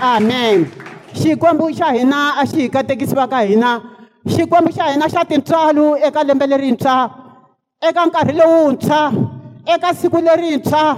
amen xikwembu xa hina a xi hi katekisi va ka hina xikwembu xa hina xa tintswalo eka lembe lerintshwa eka nkarhi lowuntshwa eka siku lerintshwa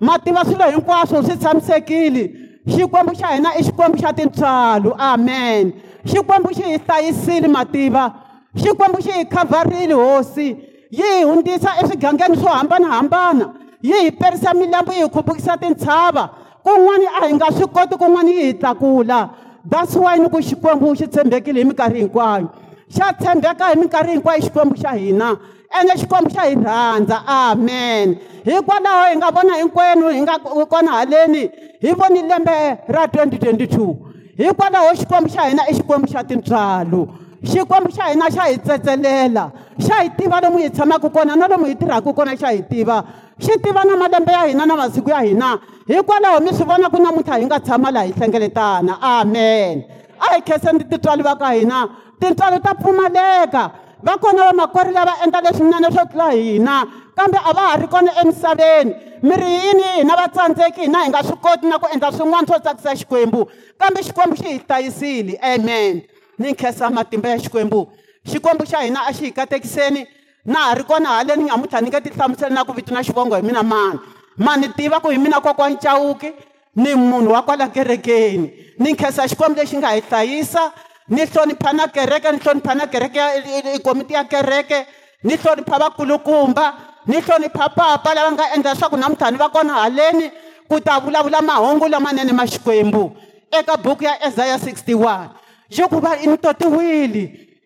mativa swilo hinkwaswo swi tshamisekile xikwembu xa hina i xikwembu xa tintswalo amen xikwembu xi hi hlayisile mativa xikwembu xi hi khavharile hosi yi hi hundzisa eswigangeni swo hambanahambana yi hi perisa milambu yi hi khupukisa tintshava kun'wani a hi nga swi koti kun'wani yi hi tlakula that's why ni ku xikwembu xi tshembekile hi minkarhi hinkwayo xa tshembeka hi minkarhi hinkwayo xikwembu xa hina ene xikwembu xa hi rhandza amen hikwalaho hi nga vona hinkwenu hi nga kona haleni hi voni lembe ra 2022 hikwalaho xikwembu xa hina i xikwembu xa tintswalo xikwembu xa hina xa hi tsetselela xa hi tiva lomu hi tshamaka kona na lomu hi tirhaka kona xa hi tiva xi tiva na malembe ya hina na masiku ya hina hikwalaho mi swi vona ku namuntlha hi nga tshama laha hi hlengeletana amen a hi khesendi titswali va ka hina tintswalo ta pfumaleka va kona vamakori lava endla leswinene swo tlula hina kambe a va ha ri kona emisaveni mi ri yini hina va tsandzeki hina hi nga swi koti na ku endla swin'wana swo tsakisa xikwembu kambe xikwembu xi hi hlayisile amen ni khensa matimba ya xikwembu xikwembu xa hina a xi hi katekiseni na ha ri kona hale ni namuntlha ni nge tihlamuseli na ku vitina xivongo hi mina mani ma ni tiva ku hi mina kokwa ncawuki ni munhu wa kwala kerekeni ni khensa xikwembu lexi nga hi hlayisa ni hlonipha na kereke ni hlonipha na kereke i komiti ya kereke ni hlonipha vakulukumba ni hlonipha papa lava nga endla leswaku namuntlha ni va kona haleni ku ta vulavula mahungu lamanene ma xikwembu eka buku ya isaya 61 xo ku va ni totiwile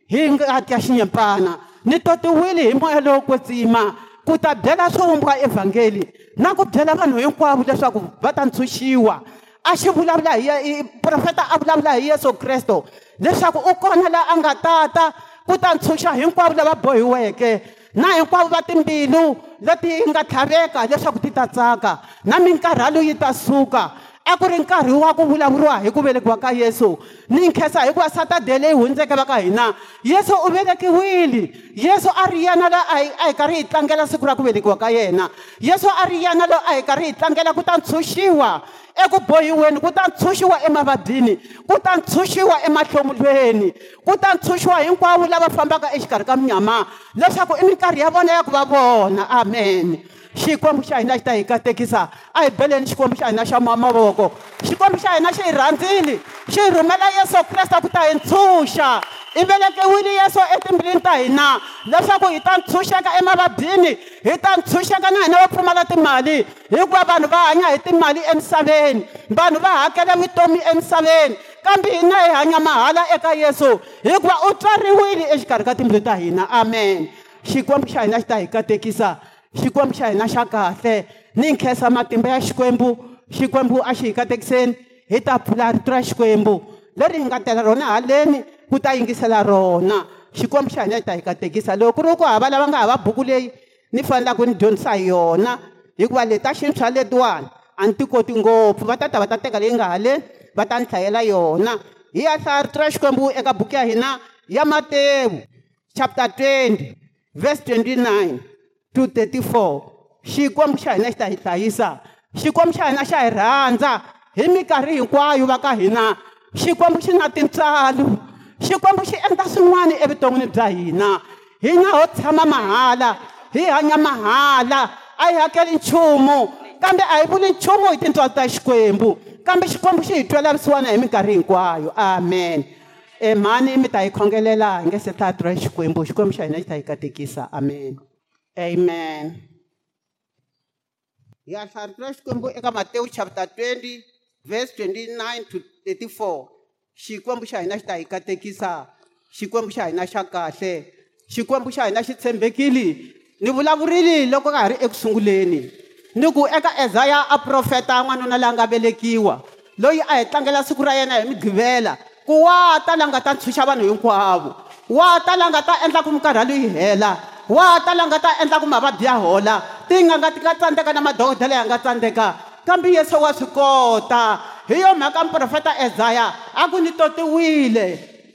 hi ngati ya xinyempana ni totiwile hi moya lowo kwetsima ku ta byela swo wumbuka evhangeli na ku byela vanhu hinkwavo leswaku va ta ntshuxiwa a xi vulavula hi profeta a vulavula hi yesu kreste leswaku u kona laha a nga tata ku ta ntshuxa hinkwavo lava bohiweke na hinkwavo va timbilu leti nga tlhaveka leswaku ti ta tsaka na minkarhalo yi ta suka a ku ri nkarhi wa ku vulavuriwa hi ku velekiwa ka yesu ni nkhesa hikuva satadiya leyi hundzeke va ka hina yesu u velekiwile yesu a ri yena loyi a hi karhi hi tlangela siku ra ku velekiwa ka yena yesu a ri yena loyi a hi karhi hi tlangela ku ta ntshuxiwa eku bohiweni ku ta ntshuxiwa emavabyini ku ta ntshuxiwa emahlomulweni ku ta ntshuxiwa hinkwavo lava fambaka exikarhi ka minyama leswaku i minkarhi ya vona ya ku va vona amen xikwembu xa hina xi ta hi katekisa a hi beleni xikwembu xa hina xa mamavoko xikwembu xa hina xi hi rhandzile xi hi rhumela yesu kreste ku ta hi ntshuxa i velekiwile yesu etimbilwini ta hina leswaku hi ta ntshunxeka emavabyini hi ta ntshunxeka na hina va pfumala timali hikuva vanhu va hanya hi timali emisaveni vanhu va hakela vutomi emisaveni kambe hina hi hanya mahala eka yesu hikuva u tswariwile exikarhi ka timbilwi ta hina amen xikwembu xa hina xi ta hi katekisa xikwembu xa hina xa kahle ni nkhensa matimba ya xikwembu xikwembu a xi hi katekiseni hi ta pfula rito ra xikwembu leri hi nga tela rona haleni ku ta yingisela rona xikwembu xa hina hi ta hi katekisa loko ku ri ku hava lava nga hava buku leyi ni fanelaka ku ni dyondzisa hi yona hikuva leti ta xintshwa letiwani a ni ti koti ngopfu va ta ta va ta teka leyi nga haleni va ta ni hlayela yona hi ya hlaya rito ra xikwembu eka buku ya hina ya matewu chapter 20 verse 29 to 34 xikwembu xa hina xi ta hi hlayisa xikwembu xa hina xa hi rhandza hi minkarhi hinkwayo va ka hina xikwembu xi na tintswalo xikwembu xi endla swin'wana evuton'wini bya hina hina ho tshama mahala hi hanya mahala a hi hakeli nchumu kambe a hi vuli nchumu hi tintswalo ta xikwembu kambe xikwembu xi hi twela vusiwana hi minkarhi hinkwayo amen emhani mi ta hi khongelela hi nge se ta twa xikwembu xikwembu xa hina xi ta hi katekisa amen amen hi ya hlarhula xikwembu eka mateu chapter 20 vese 29 to 34 xikwembu xa hina xi ta hi katekisa xikwembu xa hina xa kahle xikwembu xa hina xi tshembekile ni vulavurile loko ka ha ri ekusunguleni ni ku eka ezaya a profeta n'wanuna laya nga velekiwa loyi a hi tlangela siku ra yena hi migqivela ku wa ta la nga ta ntshuxa vanhu hinkwavo wa ta la nga ta endla ku minkarhi yaloyi hela wa talanga ta endla ku mavabyi ya hola tin'anga ti nga tsandzeka na madokodela ya nga tsandzeka kambe yesu wa swi kota hi yo mhaka muprofeta ezaya a ku ni totiwile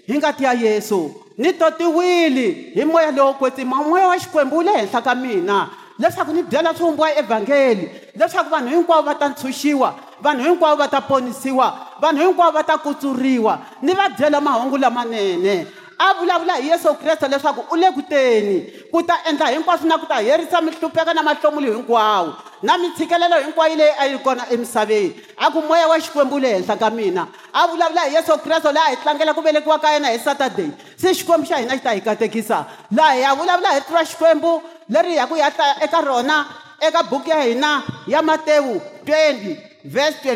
hi ngati ya yesu ni totiwile hi moya lowo kwetsima moya wa xikwembu wu le henhla ka mina leswaku ni byela swihumbiwa evhangeli leswaku vanhu hinkwavo va ta ntshunxiwa vanhu hinkwavo va ta ponisiwa vanhu hinkwavo va ta kutsuriwa ni va byela mahungu lamanene a vulavula hi yesu kreste leswaku u le ku teni ku ta endla hinkwaswo na ku ta herisa mihlupeka na mahlomulo hinkwawo na mitshikelelo hinkwayo leyi a yi kona emisaveni a ku moya wa xikwembu le henhla ka mina a vulavula hi yesu kreste laha hi tlangela ku velekiwa ka yena hi sataday se xikwembu xa hina xi ta hi katekisa laha hi ya vulavula hi tiva xikwembu leri hi ya ku hi ya hlaya eka rona eka buku ya hina ya matewu 20 vhesi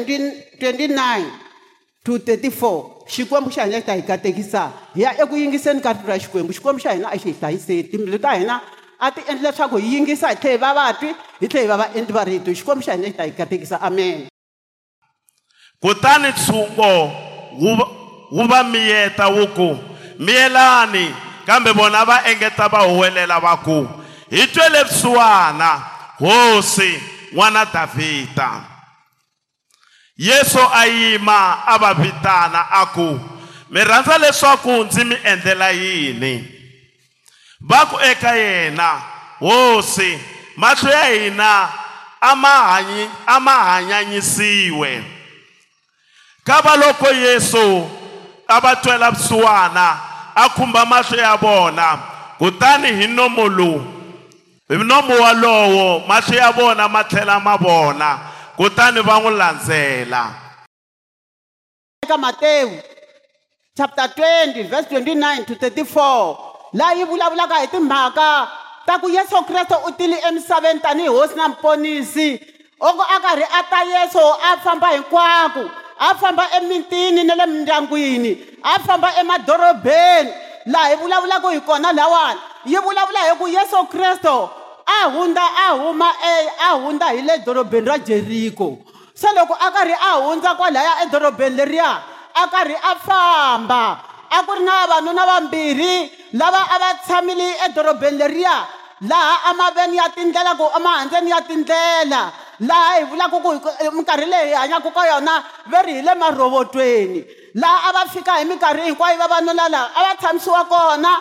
29 to 34 xikwembu xa hina xi ta hi katekisa hi ya eku yingiseni ka rito ra xikwembu xikwembu xa hina a xi hi hlayiseli timbilu ta hina a ti endla leswaku hi yingisa hi tlhela hi va vatwi hi tlhela hi va vaendli va rito xikwembu xa hina xi ta hi katekisa amen kutani ntshungo wu va miyeta wu ku miyelani kambe vona va engeta va huwelela va ku hi twe lepsiwana hosi n'wana davhida yesu a yima a va vitana a ku mi rhandza leswaku ndzi mi endlela yini va ku eka yena hosi mahlo ya hina a ma hanyi a ma hanyanyisiwe ka va loko yesu a va twela vusiwana a khumba mahlo ya vona kutani hi nomo lowu hi nomo walowo mahlo ya vona ma tlhela ma vona kutani va n'wi landzela eka matewu chapter 20 verse 29 to 34 laha yi vulavulaka hi timhaka ta ku yesu kreste u tile emisaveni tanihi hosi na muponisi oko a karhi a ta yesu a famba hinkwako a famba emitini na le mindyangwini a famba emadorobeni laha hi vulavulaka hi kona lawani yi vulavula hi ku yesu kreste a hundza a huma e, a hundza hi le dorobeni ra jeriko se loko a karhi a hundza kwalaya edorobeni leriya a karhi a famba a ku ri na vavanuna vambirhi lava a va tshamile edorobeni leriya laha amaveni ya tindlela ku amahandzeni ya tindlela laha hi vulaka ku minkarhi leyi hi hanyaka ka yona ve ri hi le marhovotweni laha a va fika hi minkarhi hinkwayo vavanuna lava a va tshamisiwa kona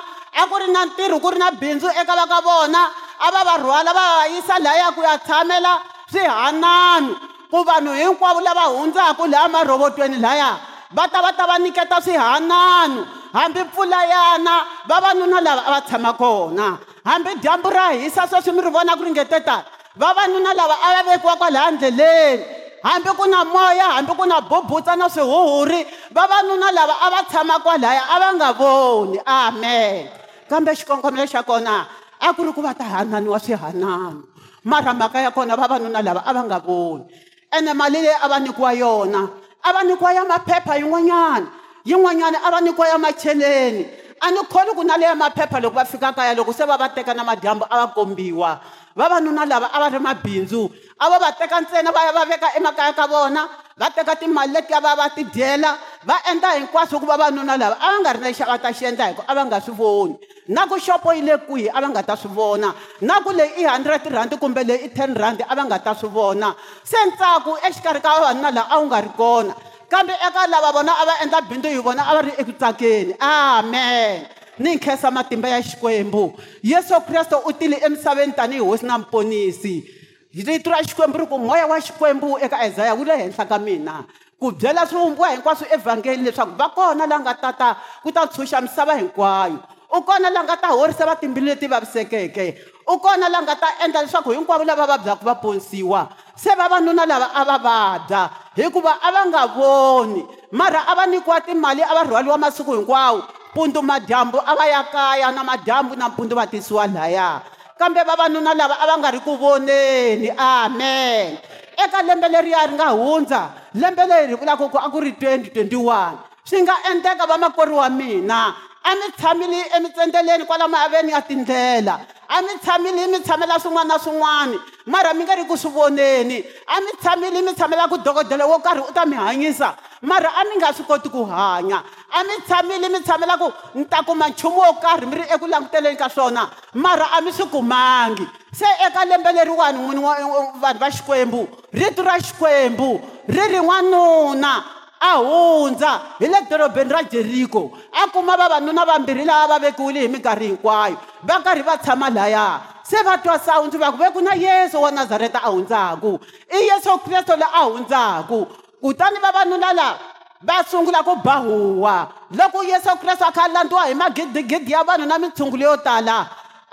a ku ri na ntirho ku ri na bindzu eka va ka vona a va va rhwala va vayisa laya ku ya tshamela swihanano ku vanhu hinkwavo lava hundzaka laya marhovotweni laya va ta va ta va nyiketa swihanano hambi mpfula yana vavanuna lava a va tshama kona hambi dyambu ra hisa sweswi mi ri vona ku ringete tani vavanuna lava a va vekiwa kwalaya ndleleni hambi ku na moya hambi ku na bubutsa na swihuhuri vavanuna lava a va tshama kwalaya a va nga voni amen kambe xikongomelo xa kona a ku ri ku va ta hananiwa swihanano mara mhaka ya kona vavanuna lava a va nga voni ene mali leyi a va nyikiwa yona a va nyikiwa ya maphepha yin'wanyana yin'wanyana a va nyikiwa ya macheleni a ni kholi ku na leya maphepha loko va fika kaya loko se va va teka na madyambu a va kombiwa vavanuna lava a va ri mabindzu a va va teka ntsena va ya va veka emakaya ka vona va teka timali letiya va ya va ti dyela va endla hinkwaswo ku vavanuna lava a va nga ri na xa va ta xi endla hikuva a va nga swi voni na ku xopo yi le kwihi a va nga ta swi vona na ku leyi i hundred rhandi kumbe leyi i ten rhandi a va nga ta swi vona se ntsaku exikarhi ka vavanuna laha a wu nga ri kona kambe eka lava vona a va endla bindzu hi vona a va ri eku tsakeni amen ni khesa matimba ya xikwembu yesu kreste u tile emisaveni tanihi hosi na muponisi rito ra xikwembu ri ku moya wa xikwembu eka isaya wu le henhla ka mina ku byela swivumbiwa hinkwaswo evhangeli leswaku va kona laa nga tata ku ta tshuxa misava hinkwayo u kona la nga ta horisa vatimbilu leti vavisekeke u kona la nga ta endla leswaku hinkwavo lava vabyaka va ponisiwa se vavanuna lava a va vabya hikuva a va nga voni mara a va nyikiwa timali a va rhwaliwa masiku hinkwawo mpundu madyambu a va ya kaya na madyambu na mpundu va tisiwa laya kambe vavanuna lava a va nga ri ku voneni amen eka lembe leriya ri nga hundza lembe leri hi vulaka ku a ku ri 2021 swi nga endleka vamakori wa mina a mi tshamile emitsendzeleni kwala maaveni ya tindlela a mi tshamile mi tshamela swin'wana na swin'wana mara mi nga ri ku swi voneni a mi tshamile mi tshamela ku dokodela wo karhi u ta mi hanyisa mara a mi nga swi koti ku hanya a mi tshamile mi tshamela ku ni ta kuma nchumu wo karhi mi ri eku languteleni ka swona mara a mi swi kumangi se eka lembe leriwani n'wini wa vanhu va xikwembu rito ra xikwembu ri ri n'wanuna a hundza hi le dorobeni ra jeriko a kuma vavanuna vambirhi lava va vekiwile hi minkarhi hinkwayo va karhi va tshama laya se va twa sawundzi va ku ve ku na yesu wa nazareta a hundzaku i yesu kreste loyi a hundzaku kutani vavanuna lava va sungula ku bahuwa loko yesu kreste a kha landziwa hi magidigidi ya vanhu na mitshungulo yo tala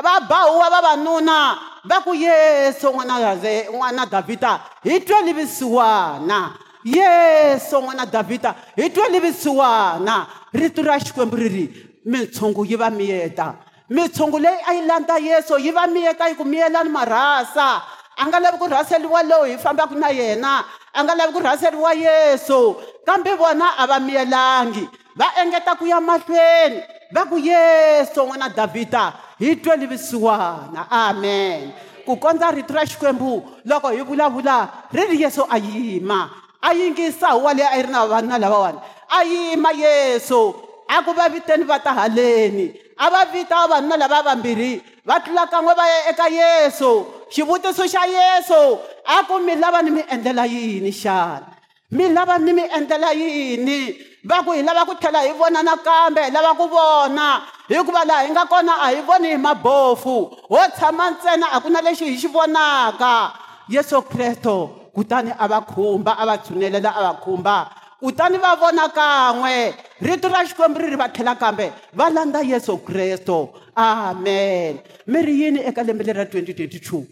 va bahuwa vavanuna va ku yesu n'wana n'wana davhida hi twelivisiwana yesu n'wana davhida hi twa livisiwana rito ra xikwembu riri mitshungu yi va miyeta mitshungu leyi a yi landza yesu yi va miyeta yi ku miyelani marhasa a nga lavi ku rhaseriwa lowu hi fambaka na yena a nga lavi ku rhaseriwa yesu kambe vona a va miyelangi va engeta ku ya mahlweni va ku yesu n'wana davhida hi twa livisiwana amen ku kondza rito ra xikwembu loko hi vulavula ri ri yesu a yima ayingisawu wa leyi a yi ri na vavanuna lavawani a yima yesu a ku va viteni va ta haleni a va vita vavanuna lava vambirhi va tlula kan'we va ya eka yesu xivutiso xa yesu a ku mi lava ni mi endlela yini xana mi lava ni mi endlela yini va ku hi lava ku tlhela hi vona nakambe hi lava ku vona hikuva laha hi nga kona a hi voni hi mabofu ho tshama ntsena a ku na lexi hi xi vonaka yesu kresto kutani a va khumba a va tshunelela a va khumba kutani va vona kan'we rito ra xikwembu ri ri va tlhela kambe va landza yesu kresto amen mi ri yini eka lembe leri ra 2022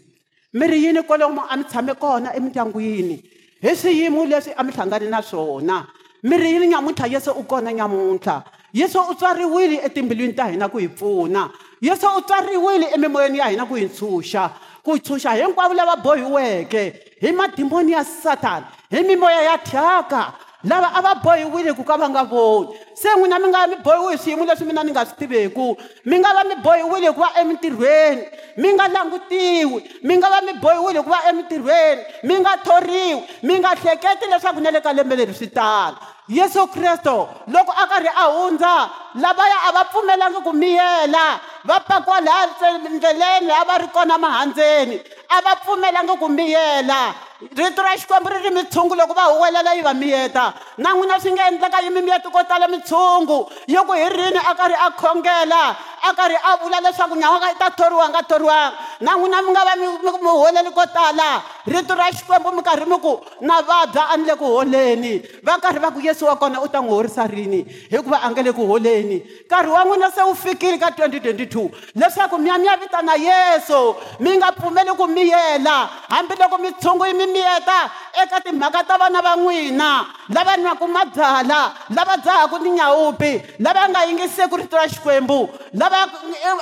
mi ri yini kwalomu a mi tshame kona emindyangwini hi swiyimo leswi a mi hlangane na swona mi ri yini nyamuntlha yesu u kona nyamuntlha yesu u tswariwile etimbilwini ta hina ku hi pfuna yesu u tswariwile emimoyeni ya hina ku hi ntshuxa ku hi ntshuxa hinkwavo lava bohiweke hi madimoni ya satana hi mimoya ya thyaka lava a va bohiwile ku ka va nga voni se n'wina mi nga mi bohiwe hi swiyimo leswi mina ni nga swi tiveku mi nga va mi bohiwile hi ku va emintirhweni mi nga langutiwi mi nga va mi bohiwile hi ku va emintirhweni mi nga thoriwi mi nga hleketi leswaku na le ka lembe leri swi tala yesu kresto loko a karhi a hundza lavaya a va pfumelangi ku miyela va pakiwa laha ndleleni a va ri kona mahandzeni a va pfumelangi ku miyela rito ra xikwembu ri ri mitshungu loko va huwelela yi va miyeta na n'wina swi nga endleka yi mimiyeti ko tala mitshungu ntshungu yo ku hi rini a karhi a khongela a karhi a vula leswaku nyawaka yi ta thoriwanga thoriwanga na n'wina mi nga va mi holeli ko tala rito ra xikwembu mi karhi mi ku na vabya a ni le ku holeni va karhi va ku yesu wa kona u ta n'wi horisa rini hikuva a nge le ku holeni nkarhi wa n'wina se wu fikile ka 2022 leswaku mi ya mi ya vitana yesu mi nga pfumeli ku mi yela hambiloko mi tshungu yi mi miyeta eka timhaka ta vana va n'wina lava nwaku mabyala lava dzahaku ni nyawupi lava nga yingisi eh, ku rito ra xikwembu lava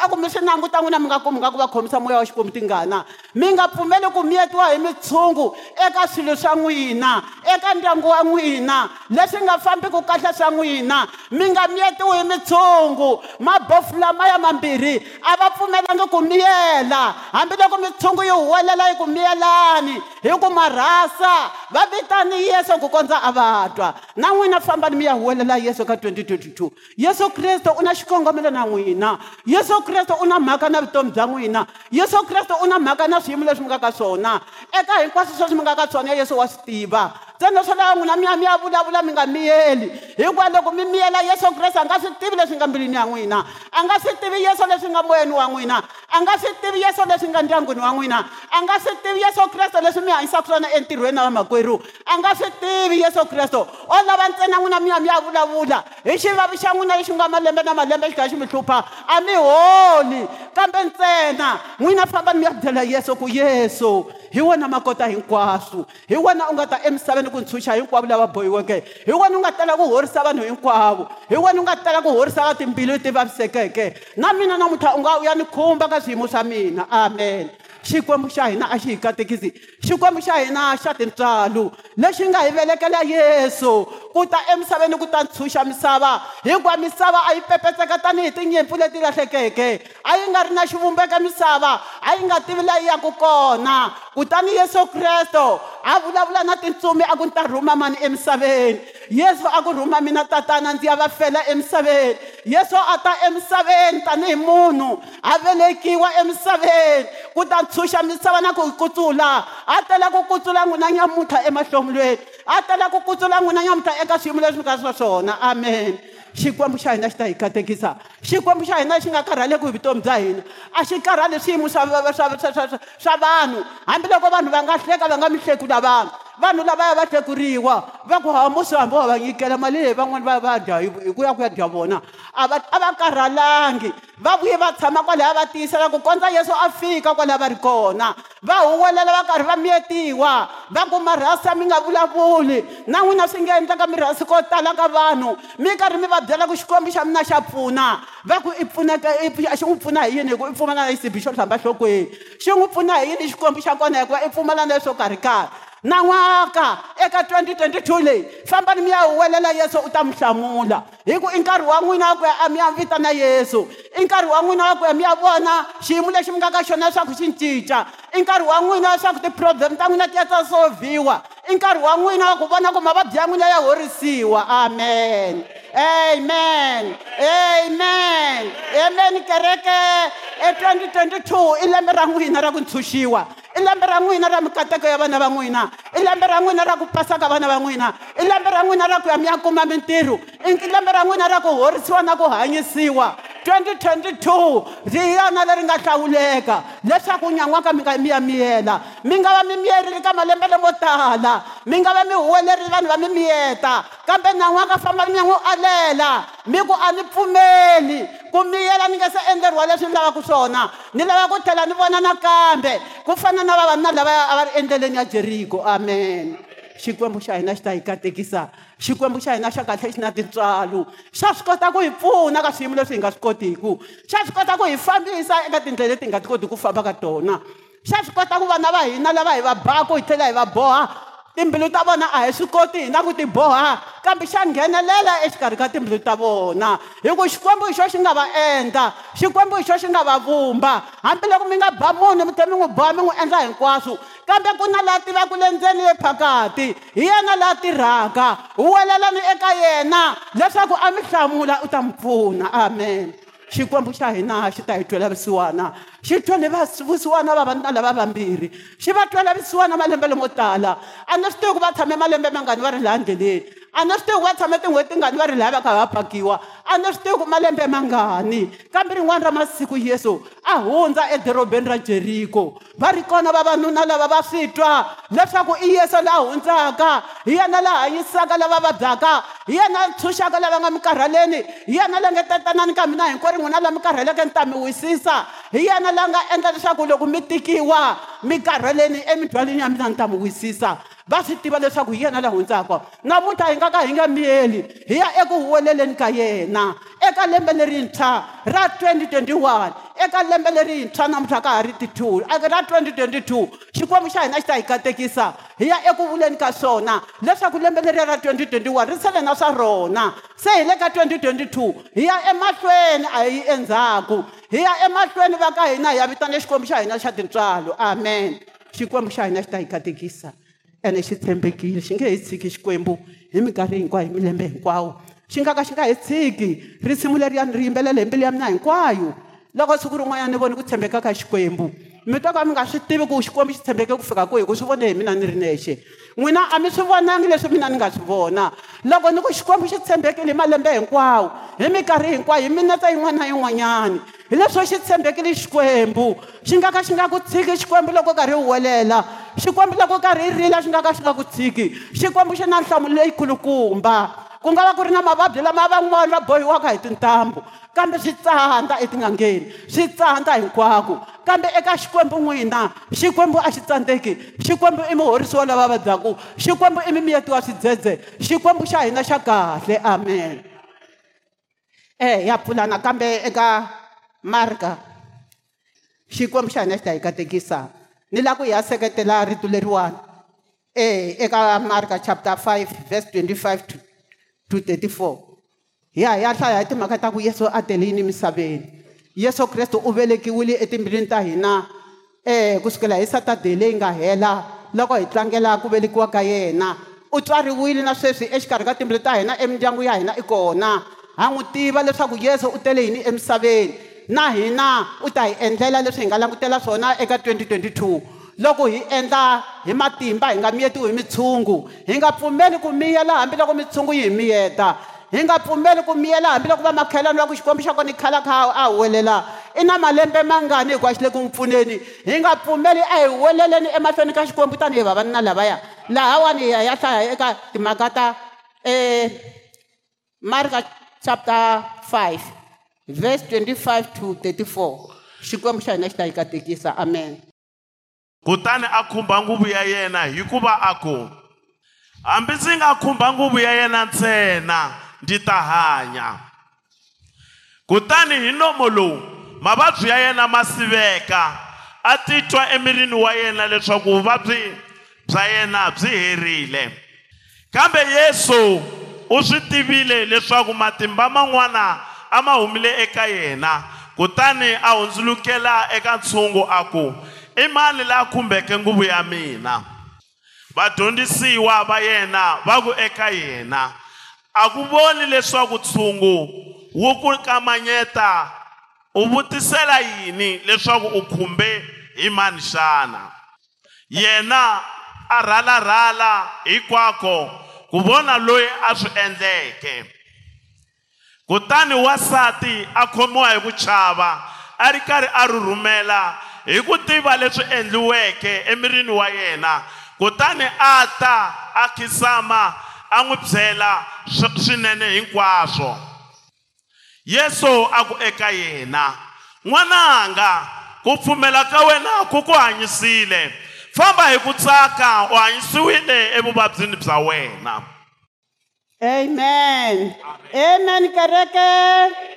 a kumbe swi languta n'wina mi nga kumbinga ku va khomisa moya wa xikwembu tingana mi nga pfumeli ku miyetiwa hi mitshungu eka swilo swa n'wina eka ndyangu wa n'wina leswi nga fambiku kahle swa n'wina mi nga miyetiwi hi mitshungu mabofu lama ya mambirhi a va pfumelangi ku miyela hambiloko mitshungu yi huwelela yi ku miyelani hi ku marhasa va vitani yesu ku kondza a va twa na n'wina fambani mi ya huwelela yesu ka 2022 yesu kreste u na xikongomelo na n'wina yesu kreste u na mhaka na vutomi bya n'wina yesu kreste u na mhaka na swiyimo leswi mi nga ka swona eka hinkwaswo sweswi mi nga ka swona yesu wa swi tiva tsena swa laa n'wina mi ya mi ya vulavula mi nga miyeli hikuva loko mi miyela yesu kreste a nga swi tivi leswi nga mbilini ya n'wina a nga swi tivi yesu leswi nga moyeni wa n'wina a nga swi tivi yesu leswi nga ndyangwini wa n'wina a nga swi tivi yesu kreste leswi mi hanyisaka swona entirhweni wa makwerhu a nga swi tivi yesu kreste o lava ntsena n'wina mi ya mi ya vulavula hi xivavi xa n'wina lexi nga malembe na malembe xi kha xi mi hlupha a mi holi kambe ntsena n'wina famba ni mi ya byela yesu ku yesu hi wena makota hinkwaswo hi wena u nga ta emisaveni ni ku ntshuxa hinkwavo lava bohiweke hi wena u nga tala ku horisa vanhu hinkwavo hi wena u nga tala ku horisa va timbilu ti vavisekeke na mina namuntlha u nga u ya ni khumba ka swiyimo swa mina amen xikwembu xa hina a xi hi katekisi xikwembu xa hina xa tintswalo lexi nga hi velekela yesu ku ta emisaveni ku ta ntshuxa misava hinkwayo misava a yi pepetseka tanihi tinyimpfu leti lahlekeke a yi nga ri na xivumbeko misava a yi nga tivi leyi kona kutani yesu kresto a vulavula na tintsumi a ku ni ta rhuma mani emisaveni yesu a ku rhumba mina tatana ndzi ya va fela emisaveni yesu a ta emisaveni tanihi munhu a velekiwa emisaveni ku ta tshuxa misava na ku kutsula a tela ku kutsula n'wina nyamutlha emahlomulweni a tela ku kutsula n'wina nyamutlha eka swiyimo leswi mika swa swona amen xikwembu xa hina xi ta hi katekisa xikwembu xa hina xi nga karhaleki hi vutomi bya hina a xi karhali swiyimo swa swa swa swa swa vanhu hambiloko vanhu va nga hleka va nga mihleku lavanhu vanhu lavaya va tekuriwa va ku hamba swihambo va va nyikela mali leyi van'wani va ya va ya dya hi ku ya ku ya dya vona a va a va karhalangi va vuye va tshama kwalaya va tiyisela ku kondza yesu a fika kwalaya va ri kona va huwelela va karhi va miyetiwa va ku marhasi a mi nga vulavuli na n'wina swi nga endlaka mirhasi ko tala ka vanhu mi karhi mi va byela ku xikwembu xa mina xa pfuna va ku i pfuneke a xi n'wi pfuna hi yini hi ku i pfumala na xisibi xo hlamba nhlokweni xi n'wi pfuna hi yini xikwembu xa kona hikuva i pfumala na leswo karhi karhi nan'waka eka 2022 leyi fambani mi ya huwelela yesu u ta mi hlamula hi ku i nkarhi wa n'wina wa ku ya a mi ya vitana yesu i nkarhi wa n'wina wa ku ya mi ya vona xiyimo lexi mi nga ka xona leswaku xi cinca i nkarhi wa n'wina leswaku ti-problem ta n'wina ti ya ta soviwa i nkarhi wa n'wina wa ku vona ku mavabyi ya n'wina ya horisiwa amen amen amen amen kereke e 2022 i lembe ra n'wina ra ku ntshuxiwa i lembe ra n'wina ra mikateko ya vana va n'wina i lembe ra n'wina ra ku pasa ka vana va n'wina i lembe ra n'wina ra ku ya mi ya kuma mintirho i lembe ra n'wina ra ku horisiwa na ku hanyisiwa 2022 riyana leri nga hlawuleka leswaku nyan'waka mi nga miyamiyela mi nga va mi miyerile ka malembe lamo tala mi nga va mi huwelerile vanhu va mi miyeta kambe nan'waka famba mi ya n'wi alela mi ku a ni pfumeli ku miyela ni nga se endleriwa leswi ni lavaka swona ni lava ku tlhela ni vona nakambe ku fana na vavanuna lavaya a va ri endleleni ya jeriko amen xikwembu xa hina xi ta hi katekisa xikwembu xa hina xa kahle xi na tintswalo xa swi kota ku hi pfuna ka swiyimo leswi hi nga swi kotiku xa swi kota ku hi fambisa eka tindlela leti hi nga ti koti ku famba ka tona xa swi kota ku vana va hina lava hi va baku hi tlhela hi va boha timbilu ta vona a hi swi koti na ku ti boha kambe xa nghenelela exikarhi ka timbilu ta vona hi ku xikwembu hi xo xi nga va endla xikwembu hi xo xi nga ba vumba hambiloko mi nga ba munhu mi tlhe mi n'wi boha mi n'wi endla hinkwaswo kambe ku na laha tivaka le ndzeni ephakati hi yena laha tirhaka huwelelani eka yena leswaku a mi hlamula u ta mi pfuna amen xikwembu xa hina xi ta hi twela vusiwana xi twele vusiwana vavanuna lava vambirhi xi va twela vusiwana malembe lomo tala a ni swi tivi ku va tshame malembe mangani va ri laha ndleleni a ni swi tivi ku va tshame tin'hweti tingani va ri laya va kha va pakiwa a ni swi tivi ku malembe mangani kambe rin'wana ra masiku yesu a hundza edorobeni ra jeriko va ri kona vavanuna lava va swi twa leswaku i yesu laha hundzaka hi yena laha hanyisaka lava vabyaka hi yena tshunxaka lava nga mi karhaleni hi yena la nge tatanani ka mina hinkwerhu n'wina la mi karhaleke ni ta mi wisisa hi yena la nga endla leswaku loko mi tikiwa mi karhaleni emibyalweni ya mina ni ta mi wisisa va swi tiva leswaku hi yena le hundzaka namuntlha hi nga ka hi nge miyeli hi ya eku huweleleni ka yena eka lembe lerintshwa ra 2021 eka lembe lerintshwa namuntlha ka ha ri ti2 ra 2022 xikwembu xa hina xi ta hi katekisa hi ya eku vuleni ka swona leswaku lembe leriya ra 2021 ri selena swa rona se hi le ka 2022 hi ya emahlweni a hi endzhaku hi ya emahlweni va ka hina hi ya vitane xikwembu xa hina xa tintswalo amen xikwembu xa hina xi ta hi katekisa ene xi tshembekile xi nge he tshiki xikwembu hi minkarhi hinkwayo hi milembe hinkwawo xi nga ka xi nga he tshiki risimu leri ya ni ri yimbelela hi mbilu ya mina hinkwayo loko siku rin'wanyana ni voni ku tshembeka ka xikwembu mi to ka mi nga swi tivi ku xikwembu xi tshembeke ku fika kwihi ku swi vone hi mina ni ri nexe n'wina a mi swi vonangi leswi mina ni nga swi vona loko ni ku xikwembu xi tshembekile hi malembe hinkwawo hi minkarhi hinkwayo hi mineta yin'wana na yin'wanyana hi leswo xi tshembekile xikwembu xi nga ka xi nga ku tshiki xikwembu loko karhi wu welela xikwembu loko karhi i rila xi nga ka xi nga ku tshiki xikwembu xi na nhlamulo leyikulukumba ku nga va ku ri na mavabyi lama van'wana va bohiwaka hi tintambu kambe swi tsandza etin'angeni swi tsandza hinkwako kambe eka xikwembu n'wina xikwembu a xi tsandzeki xikwembu i muhorisi wa lava vabyaku xikwembu i mimiyeti wa swidzedze xikwembu xa hina xa kahle amen e ya pfulana kambe eka marka xikwembu xa hina xi ta hi katekisaka ni lava ku hi ya seketela rito leriwani e eh, eka marka chapter 5 verse 25 to, to 34 ya hi ya hlaya hi timhaka ta ku yesu a tele yini emisaveni yesu kreste u velekiwile etimbilwini ta hina um eh, kusukela hi saturday leyi nga hela loko hi tlangela ku velekiwa ka yena u tswariwile na sweswi exikarhi ka timbili ta hina emindyangu ya hina i kona ha n'wi tiva leswaku yesu u tele yini emisaveni na hina u ta hi endlela leswi hi nga langutela swona eka 2022 loko hi endla hi matimba hi nga miyetiwi hi mitshungu hi nga pfumeli ku miyela hambiloko mitshungu yi hi miyeta hi nga pfumeli ku miyela hambiloko va makhelwani va ku xikwembu xa kona hi khala kha a huwelela i na malembe mangani hikuva xi le ku n'wi pfuneni hi nga pfumeli a hi weleleni emahlweni ka xikwembu tanihi vavanuna lavaya lahawani hi ya ya hlaya eka timhaka ta um marika chapter 5 verse 25 to 34 xikwembu xa hina xi ta yi katekisa amen kutani a khumba nguvu ya yena hikuva a ku hambi ndzi nga khumba nguvu ya yena ntsena ndzi ta hanya kutani hi nomo lowu mavabyi ya yena ma siveka a titwa emirini wa yena leswaku vuvabyi bya yena byi herile kambe yesu u swi tivile leswaku matimba man'wana a ma humile eka yena kutani a hundzulukela eka ntshungu a ku i mani la khumbeke nguvu ya mina vadyondzisiwa va yena va ku eka yena a ku voni leswaku ntshungu wu ku kamanyeta u vutisela yini leswaku u khumbe hi mani xana yena a rhalarhala hinkwako ku vona loyi a swi endleke kutani wansati a khomiwa hi ku chava a ri karhi a rhurhumela hi ku tiva leswi endliweke emirini wa yena kutani a ta a khisama a n'wi byela swinene hinkwaswo yesu a ku eka yena n'wananga ku pfumela ka wena ku ku hanyisile famba hi ku tsaka u hanyisiwile evuvabyini bya wena amen amen kereke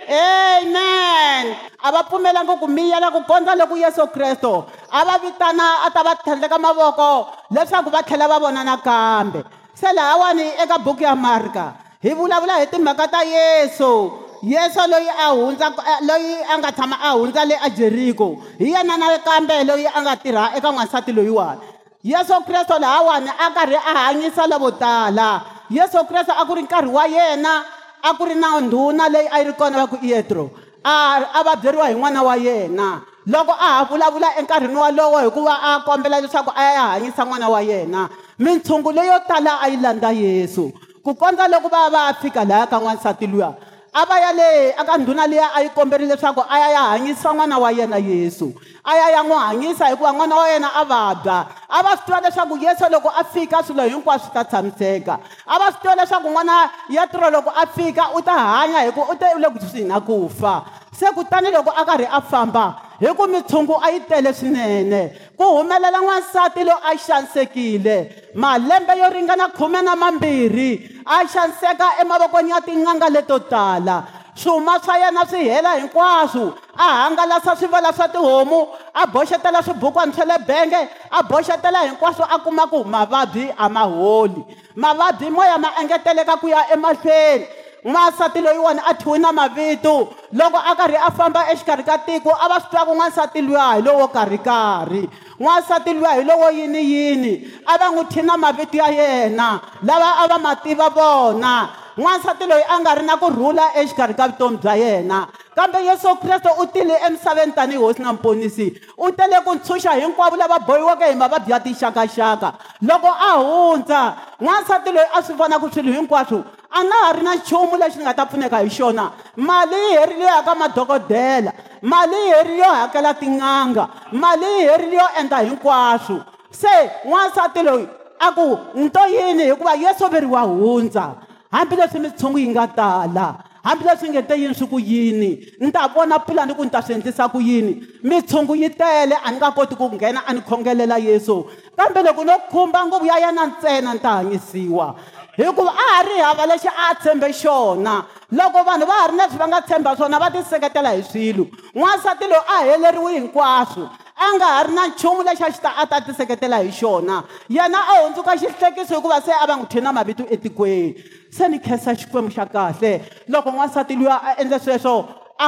amen a va pfumelanga ku miyela ku kondza loko yesu kristo a va vitana a ta va tlhandleka mavoko leswaku va tlhela va vona nakambe se lahawani eka buku ya marika hi vulavula hi timhaka ta yesu yesu loyi a hundza loyi a nga tshama a hundza le ajeriko hi yena nakambe loyi a nga tirha eka n'wansati loyiwani yesu kristo lahawani a karhi a hanyisa lavo tala yesu kreste a ku ri nkarhi wa yena a ku ri na ndhuna leyi a yi ri kona va ku yetro a a va byeriwa hi n'wana wa yena loko a ha vulavula enkarhini wolowo hikuva a kombela leswaku a ya ya hanyisa n'wana wa yena mintshungulo yo tala a yi landza yesu ku kondza loko va va ya fika laya ka n'wansati luya ava ya le aka ndhuna leyi a yi komberile leswaku a ya ya hanyisa n'wana wa yena yesu a ya ya n'wi hanyisa hikuva n'wana wa yena a vabya a va swi tiva leswaku yesu loko a fika swilo hinkwaswo swi ta tshamiseka a va swi tiva leswaku n'wana yetro loko a fika u ta hanya hikuva u te u le kuswihi na ku fa se kutani loko a karhi a famba hi ku mitshungu a yi tele swinene ku humelela n'wansati loyi a xanisekile malembe yo ringana khume na mambirhi a xaniseka emavokweni ya tin'anga leto tala swuma swa yena swi hela hinkwaswo a hangalasa swivala swa tihomu a boxetela swibukwana swa le benge a boxetela hinkwaswo a kuma ku mavabyi a ma holi mavabyi moya ma engeteleka ku ya emahlweni n'wansati loyiwani a thyiwe na mavito loko a karhi a famba exikarhi ka tiko a va swi twa ku n'wansati luya hi lowo karhikarhi n'wansati luya hi lowo yini yini a va n'wi thyi na mavito ya yena lava a va ma tiva vona n'wansati loyi a nga ri na kurhula exikarhi ka vutomi bya yena kambe yesu kreste u tile emisaveni tanihi hosi na mponisi u tele ku ntshuxa hinkwavo lava bohiweke hi mavabyi ya tixakaxaka loko a hundza n'wansati loyi a swi vona ku swilo hinkwaswo a na ha ri na nchumu lexi ni nga ta pfuneka hi xona mali yi herile yo ya ka madokodela mali yi herile yo hakela tin'anga mali yi herile yo endla hinkwaswo se n'wansati loyi a ku nto yini hikuva yeso veriwa hundza hambileswi mitshungu yi nga tala hambileswi nge te yini swi ku yini ni ta vona pulani ku ni ta swi endlisa ku yini mitshungu yi tele a ni nga koti ku nghena a ni khongelela yesu kambe loko no khumba nguvu ya yena ntsena ni ta hanyisiwa hikuva a ha ri hava lexi a tshembe xona loko vanhu va ha ri leswi va nga tshemba swona va tiseketela hi swilo n'wansati loyi a heleriwi hinkwaswo a nga ha ri na nchumu lexi a xi ta a ta tiseketela hi xona yena a hundzuka xihlekiso hikuva se a va n'wi thina mavito etikweni se ni khesa xikwembu xa kahle loko n'wansati loyi a endle sweswo a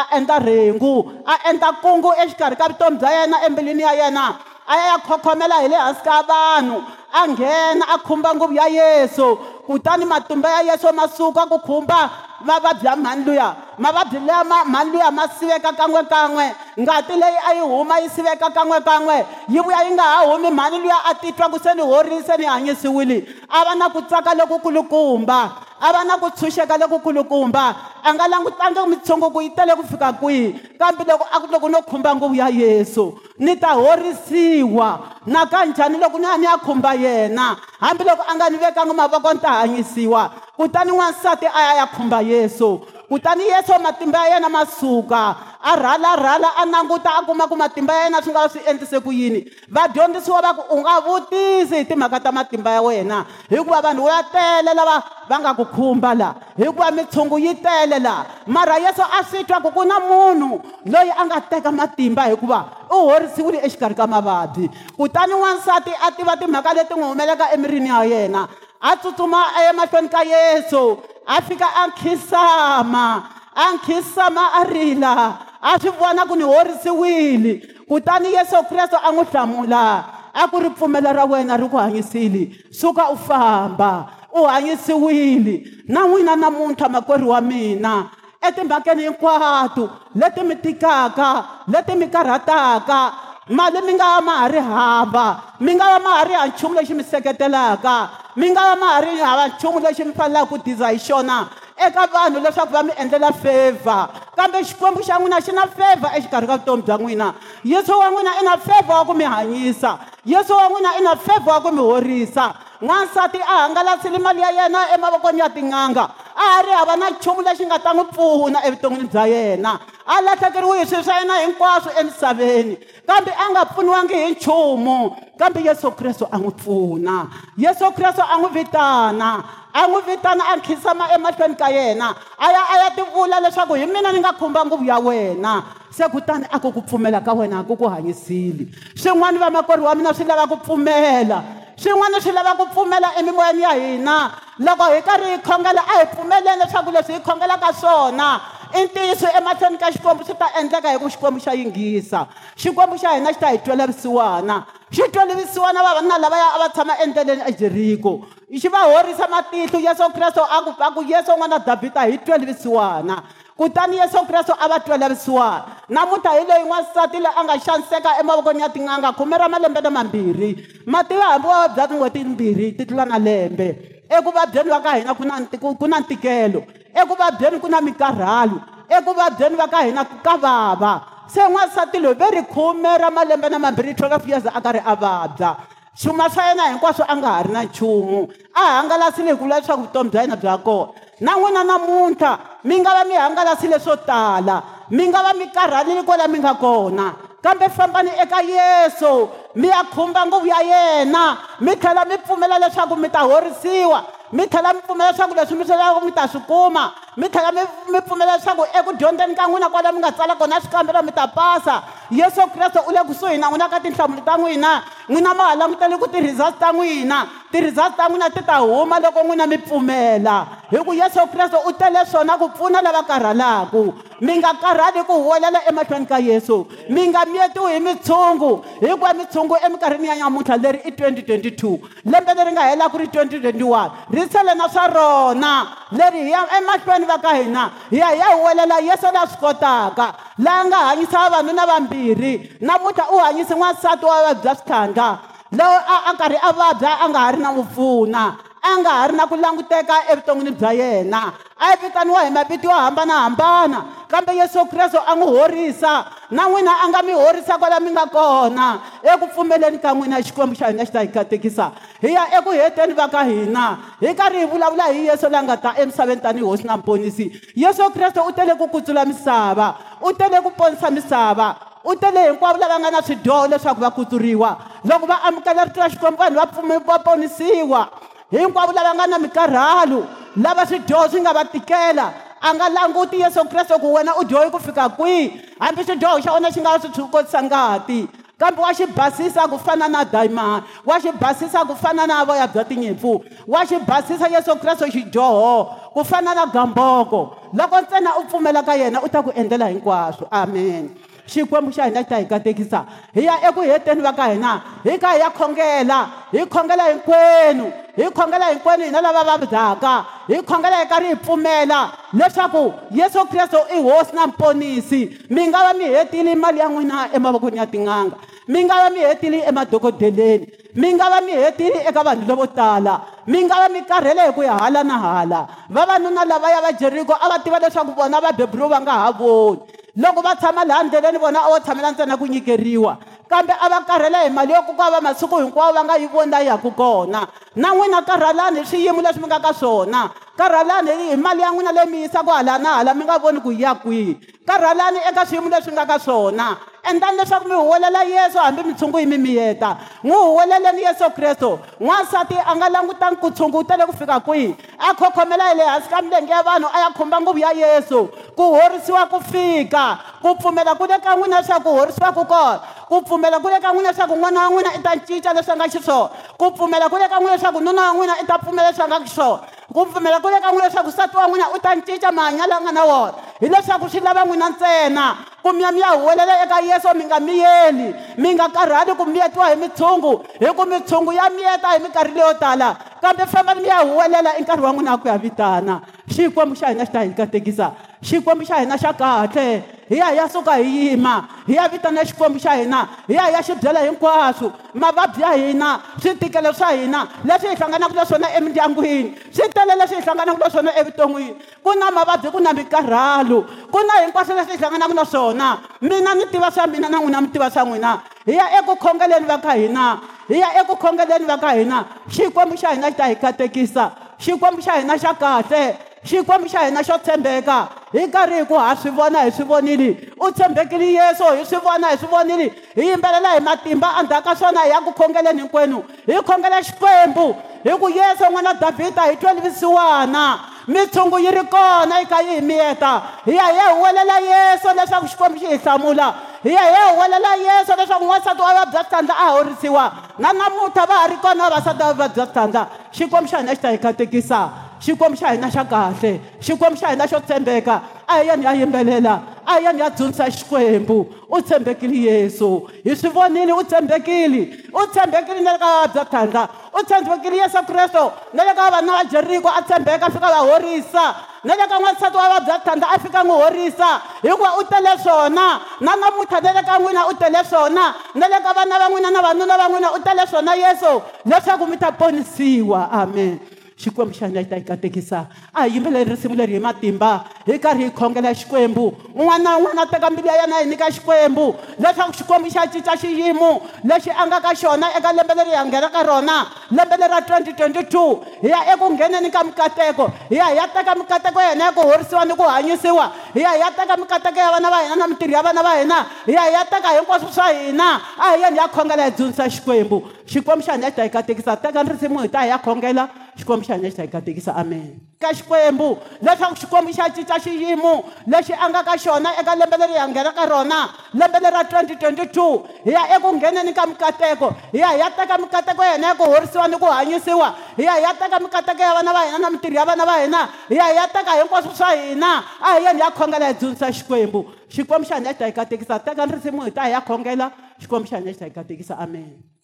a endla rhengu a endla kungu exikarhi ka vutomi bya yena embilwini ya yena a ya ya khokhomela hi le hansi ka vanhu a nghena a khumba nguvu ya yesu kutani matumba ya yesu ma suka ku khumba mavabyi ya mhani luya mavabyi leya ma mhani luya ma siveka kan'wekan'we ngati leyi a yi huma yi siveka kan'wekan'we yi vuya yi nga ha humi mhani luya a titwa ku se ni horile se ni hanyisiwile a va na ku tsaka loku kulukumba a va na ku tshunxeka loku kulukumba a nga langutangi mitshunguku yi tele ku fika kwihi kambe loko a loko no khumba nguvu ya yesu ni ta horisiwa nakanjhani loko ni ya ni ya khumba yena hambiloko a nga ni vekanga mavoko ni ta hanyisiwa kutani n'wansati a ya ya khumba yesu kutani yesu matimba ya yena ma suka a rhalarhala a languta a kuma ku matimba ya yena swi nga swi endlise ku yini va dyondzisiwa va ku u nga vutisi hi timhaka ta matimba ya wena hikuva vanhu va tele lava va nga ku khumba laha hikuva mitshungu yi tele laha mara yesu a swi twa ku ku na munhu loyi a nga teka matimba hikuva u horisiwile exikarhi ka mavabyi kutani n'wansati a tiva timhaka leti n'wi humelaka emirini ya yena atsutsuma emahlweni ka yesu a fika a nkhisama a nkhisama a rila a swi vona ku ni horisiwile kutani yesu kreste a n'wi hlamula a ku ri pfumela ra wena ri ku hanyisile suka u famba u hanyisiwile na n'wina namuntlha makwerhu wa mina etimhakeni hinkwato leti mi tikaka leti mi karhataka mali mi nga va ma ha ri hava mi nga va ma ha ri ha nchumu lexi mi seketelaka mi nga va ma ha ri hava nchumu lexi mi fanelaka ku diza hi xona eka vanhu leswaku va mi endlela favha kambe xikwembu xa n'wina xi na favha exikarhi ka vutomi bya n'wina yesu wa n'wina i na favha wa ku mi hanyisa yesu wa n'wina i na favha wa ku mi horisa n'wansati a hangalasile mali ya yena emavokweni ya tin'anga a ha ri hava na nchumu lexi nga ta n'wi pfuna evuton'wini bya yena a lahlekeriwihi swilo swa yena hinkwaswo emisaveni kambe a nga pfuniwangi hi nchumu kambe yesu kreste a n'wi pfuna yesu kreste a n'wi vitana a n'wi vitana a khisama emahlweni ka yena a ya a ya tivula leswaku hi mina ni nga khumba nguvu ya wena se kutani a ku ku pfumela ka wena a ku ku hanyisile swin'wana vamakwerhu wa mina swi lava ku pfumela swin'wana swi lava ku pfumela emimoyeni ya hina loko hi karhi hi khongela a hi pfumeleni leswaku leswi hi khongelaka swona i ntiyiso emahlweni ka xikwembu swi ta endleka hi ku xikwembu xa yinghisa xikwembu xa hina xi ta hi twelevisiwana xi twelevisiwana vavanuna lavaya a va tshama endleleni ejeriko xi va horisa matihlo yesu kreste a ku a ku yesu n'wana davhida hi twelevisiwana kutani yesu kreste a va twelevisiwana namuntlha hi leyi n'wansati leyi a nga xaniseka emavokweni ya tin'anga khume ra malembe na mambirhi mativa hambi wa vabya tin'hweti mbirhi ti tlula na lembe ekuvabyeni va ka hina ku na ku na ntikelo ekuvabyeni ku na mikarhalo ekuvabyeni va ka hina ka vava se n'wansati loyi ve ri khume ra malembe na mambirhi twelve years a karhi a vabya xuma swa yena hinkwaswo a nga ha ri na nchumu a hangalasile hi ku vula leswaku vutomi bya yena bya kona na n'wina namuntlha mi nga va mi hangalasile swo tala mi nga va mi karhalile kwala mi nga kona kambe fambani eka yesu mi ya khumba nguvu ya yena mi tlhela mi pfumela leswaku mi ta horisiwa mi tlhela mi pfumela leswaku leswi mi swilaka mi ta swi kuma mi tlhela mi mi pfumela leswaku eku dyondzeni ka n'wina kwalaho mi nga tsala kona swikambelo mi ta pasa yesu kreste u le kusuhi na n'wina ka tinhlamulo ta n'wina n'wina ma ha languteli ku ti-result ta n'wina ti-result ta n'wina ti ta huma loko n'wina mi pfumela hi ku yesu kreste u tele swona ku pfuna lava karhalaka mi nga karhali ku huwelela emahlweni ka yesu mi nga miyetiwi hi mitshungu hinkwa mitshungu emikarhini ya nyamuntlha leri i 2022 lembe leri nga helaku ri 2021 hi tshelena swa rona leri hi ya emahlweni va ka hina hi ya hi ya huwelela yesu leyi a swi kotaka laya nga hanyisa vavanu na vambirhi namuntlha u hanyisi n'wansati wa vabya swithandla lowu a a karhi a vabya a nga ha ri na n'wi pfuna a nga ha ri na ku languteka evuton'wini bya yena a yi vitaniwa hi mavito yo hambanahambana kambe yesu kreste a n'wi horisa na n'wina a nga mi horisa kwala mi nga kona eku pfumeleni ka n'wina xikwembu xa hina xi ta hi katekisa hi ya eku heteni va ka hina hi karhi hi vulavula hi yesu la nga ta emisaveni tanihi hosi na mponisi yesu kreste u tele ku kutsula misava u tele ku ponisa misava u tele hinkwavo lava nga na swidyoho leswaku va kutsuriwa loko va amukela rito ra xikwembu vanhu va va ponisiwa hinkwavo lava nga na mikarhalo lava swidyoho swi nga va tikela a nga languti yesu kreste ku wena u dyohi ku fika kwihi hambi swidyoho xa wena xi nga swi tshukotisa ngati kambe wa xi basisa ku fana na daimani wa xi basisa ku fana na voya bya tinyimpfu wa xi basisa yesu kreste xidyoho ku fana na gamboko loko ntsena u pfumela ka yena u ta ku endlela hinkwaswo amen xikwembu xa hina ta hi katekisa hi ya eku heteni va ka hina hi ka hi ya khongela hi khongela hinkwenu hi khongela hinkwenu hina lava vabyaka hi khongela hi karhi hi pfumela leswaku yesu kreste i hosi na mponisi mi nga va mi hetile mali ya n'wina emavokweni ya tin'anga mi nga va mi hetile emadokodeleni mi nga va mi hetile eka vanhu lavo tala mi nga va mi karhele hi ku ya hala na hala vavanuna lavaya va jeriko a va tiva leswaku vona va bebulo va nga ha voni loko va tshama laha ndleleni vona a wo tshamela ntsena ku nyikeriwa kambe a va karhela hi mali yo ku ku va masiku hinkwawo va nga yi vona yi yaku kona na n'wina karhalani hi swiyimo leswi mi nga ka swona karhalani hi mali ya n'wina leyi mi yisaku hala na hala mi nga voni ku yi ya kwihi karhalani eka swiyimo leswi nga ka swona endlani leswaku mi huwelela yesu hambi mi tshunguli mi miyeta n'wi huweleleni yesu kreste n'wansati a nga langutangi ku tshungutele ku fika kwihi a khokhomela hi le hansi ka milenge ya vanhu a ya khumba nguvu ya yesu ku horisiwa ku fika ku pfumela ku le ka n'wina leswaku ku horisiwa ku kona ku pfumela ku le ka n'wina leswaku n'wana wa n'wina i ta cinca leswi a nga xiswona ku pfumela ku le ka n'wina leswaku nuna wa n'wina i ta pfumela leswi a nga xiswona ku pfumela ku veka n'wina leswaku nsati wa n'wina u ta ncica mahanyalo a nga na wona hileswaku swi lava n'wina ntsena ku miya mi ya huwelela eka yesu mi nga miyeli mi nga karhali ku miyetiwa hi mitshungu hi ku mitshungu ya miyeta hi mikarhi leyo tala kambe famba mi ya huwelela i e nkarhi wa n'wina a ku ya vitana xikwembu xa hina xi ta hi katekisa xikwembu xa hina xa kahle hi ya hi ya suka hi yima hi ya vitana xikwembu xa hina hi ya hi ya xi byela hinkwaswo mavabyi ya hina switikelo swa hina leswi hi hlanganaka leswona emindyangwini swi tele leswi hi hlanganaka leswona evuton'wini ku na mavabyi ku na mikarhalo ku na hinkwaswo leswi hi hlanganaka na swona mina ni tiva swa mina na n'wina mi tiva swa n'wina hi ya eku khongeleni va ka hina hi ya eku khongeleni va ka hina xikwembu xa hina xi ta hi katekisa xikwembu xa hina xa kahle xikwembu xa hina xo tshembeka hi nkarhi hi ku ha swi vona hi swi vonile u tshembekile yeso hi swi vona hi swi vonile hi yimbelela hi matimba endzhaku ka swona hi ya ku khongeleni hinkwenu hi khongela xikwembu hi ku yesu n'wana davhida hi twelve siwana mitshungu yi ri kona yi kha yi hi miyeta hi ya hi ya hi welela yesu leswaku xikwembu xi hi hlamula hi ya hi ya hi welela yesu leswaku n'wansati wa vabya switandza a horisiwa na namuntlha va ha ri kona vavasati va vabya switandza xikwembu xa hina xi ta hi katekisa xikwembu xa hina xa kahle xikwembu xa hina xo tshembeka a hi yeni ya yimbelela a hi yeni ya dzunisa xikwembu u tshembekile yesu hi swi vonile u tshembekile u tshembekile na le ka vava bya thandla u tshembekile yesu kreste na le ka vavana va jeriko a tshembeka a fika va horisa na le ka n'wansati wa vabya thandla a fika n'wi horisa hikuva u tele swona na namuntlha na le ka n'wina u tele swona na le ka vana va n'wina na vanuna va n'wina u tele swona yesu leswaku mi ta ponisiwa amen xikwembu xa ndla xi ta yi katekisa a hi yimbeleri risimu leri hi matimba hi karhi hi khongela xikwembu un'wana na un'wana a teka mbilu ya yena yi nyika xikwembu leswaku xikwembu xa cinca xiyimo lexi a nga ka xona eka lembe leri hi ya nghena ka rona lembe leri ra 2022 hi ya eku ngheneni ka mikateko hi ya hi ya teka mikateko ya hina ya ku horisiwa ni ku hanyisiwa hi ya hi ya teka mikateko ya vana va hina na mitirho ya vana va hina hi ya hi ya teka hinkwaswo swa hina a hi yeni hi ya khongela hi dzunisa xikwembu xikwembu xa hina a xi ta yi katekisa teka risimu hi ta hi ya khongela xikwembu xa hina xi ta hi katekisa amen ka xikwembu leswaku xikwembu xa cinca xiyimo lexi a nga ka xona eka lembe leri ya nghena ka rona lembe leri ra 2022 hi ya eku ngheneni ka mikateko hi ya hi ya teka mikateko ya hina ya ku horisiwa ni ku hanyisiwa hi ya hi ya teka mikateko ya vana va hina na mitirho ya vana va hina hi ya hi ya teka hinkwaswo swa hina a hi yeni hi ya khongela hi dzunisa xikwembu xikwembu xa hina xi ta hi katekisa teka nrisimu hi ta hi ya khongela xikwembu xa hina xi ta hi katekisa amen